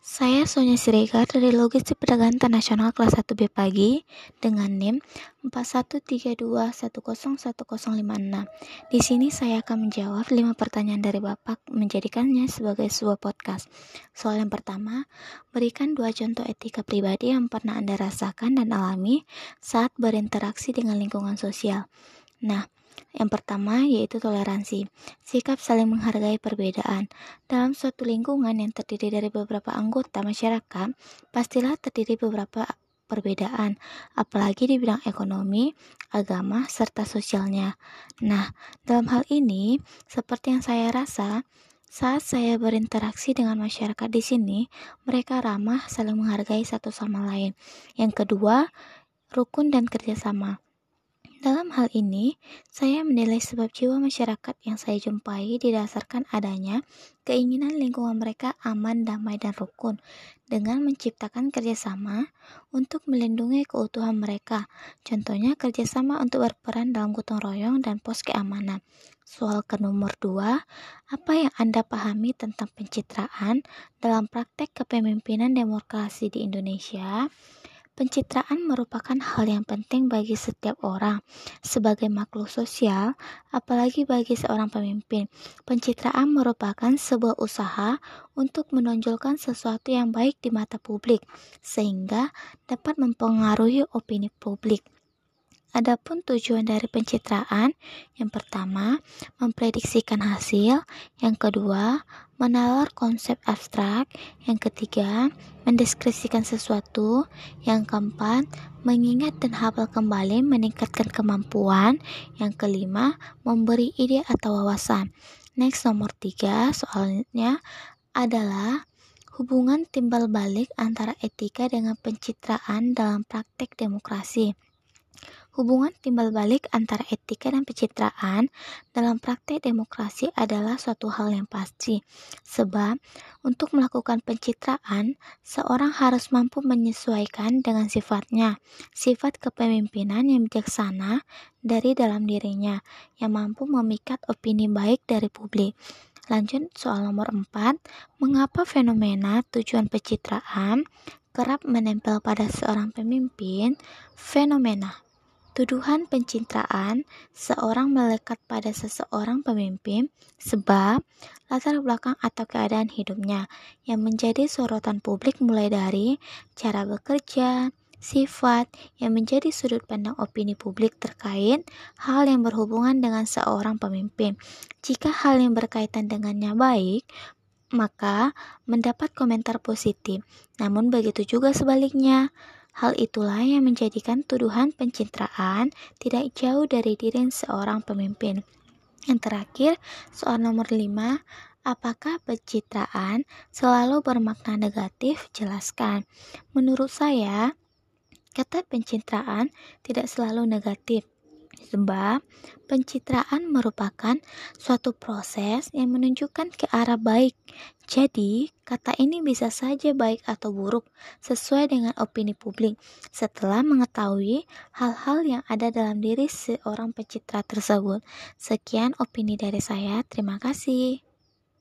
Saya Sonya Siregar dari Logistik Perdagangan Internasional kelas 1B pagi dengan NIM 4132101056. Di sini saya akan menjawab 5 pertanyaan dari Bapak menjadikannya sebagai sebuah podcast. Soal yang pertama, berikan dua contoh etika pribadi yang pernah Anda rasakan dan alami saat berinteraksi dengan lingkungan sosial. Nah, yang pertama yaitu toleransi, sikap saling menghargai perbedaan. Dalam suatu lingkungan yang terdiri dari beberapa anggota masyarakat, pastilah terdiri beberapa perbedaan, apalagi di bidang ekonomi, agama, serta sosialnya. Nah, dalam hal ini, seperti yang saya rasa, saat saya berinteraksi dengan masyarakat di sini, mereka ramah, saling menghargai satu sama lain. Yang kedua, rukun dan kerjasama. Dalam hal ini, saya menilai sebab jiwa masyarakat yang saya jumpai didasarkan adanya keinginan lingkungan mereka aman, damai, dan rukun dengan menciptakan kerjasama untuk melindungi keutuhan mereka. Contohnya kerjasama untuk berperan dalam gotong royong dan pos keamanan. Soal ke nomor dua, apa yang Anda pahami tentang pencitraan dalam praktek kepemimpinan demokrasi di Indonesia? Pencitraan merupakan hal yang penting bagi setiap orang sebagai makhluk sosial, apalagi bagi seorang pemimpin. Pencitraan merupakan sebuah usaha untuk menonjolkan sesuatu yang baik di mata publik, sehingga dapat mempengaruhi opini publik. Adapun tujuan dari pencitraan, yang pertama, memprediksikan hasil, yang kedua, menalar konsep abstrak, yang ketiga, mendeskripsikan sesuatu, yang keempat, mengingat dan hafal kembali meningkatkan kemampuan, yang kelima, memberi ide atau wawasan. Next nomor tiga, soalnya adalah hubungan timbal balik antara etika dengan pencitraan dalam praktek demokrasi. Hubungan timbal balik antara etika dan pencitraan dalam praktek demokrasi adalah suatu hal yang pasti. Sebab, untuk melakukan pencitraan, seorang harus mampu menyesuaikan dengan sifatnya, sifat kepemimpinan yang bijaksana dari dalam dirinya, yang mampu memikat opini baik dari publik. Lanjut soal nomor 4, mengapa fenomena tujuan pencitraan kerap menempel pada seorang pemimpin? Fenomena Tuduhan pencitraan seorang melekat pada seseorang pemimpin sebab latar belakang atau keadaan hidupnya yang menjadi sorotan publik mulai dari cara bekerja, sifat yang menjadi sudut pandang opini publik terkait hal yang berhubungan dengan seorang pemimpin. Jika hal yang berkaitan dengannya baik, maka mendapat komentar positif. Namun begitu juga sebaliknya. Hal itulah yang menjadikan tuduhan pencitraan tidak jauh dari diri seorang pemimpin. Yang terakhir, soal nomor 5, apakah pencitraan selalu bermakna negatif? Jelaskan. Menurut saya, kata pencitraan tidak selalu negatif. Sebab pencitraan merupakan suatu proses yang menunjukkan ke arah baik. Jadi, kata ini bisa saja baik atau buruk sesuai dengan opini publik setelah mengetahui hal-hal yang ada dalam diri seorang pencitra tersebut. Sekian opini dari saya. Terima kasih.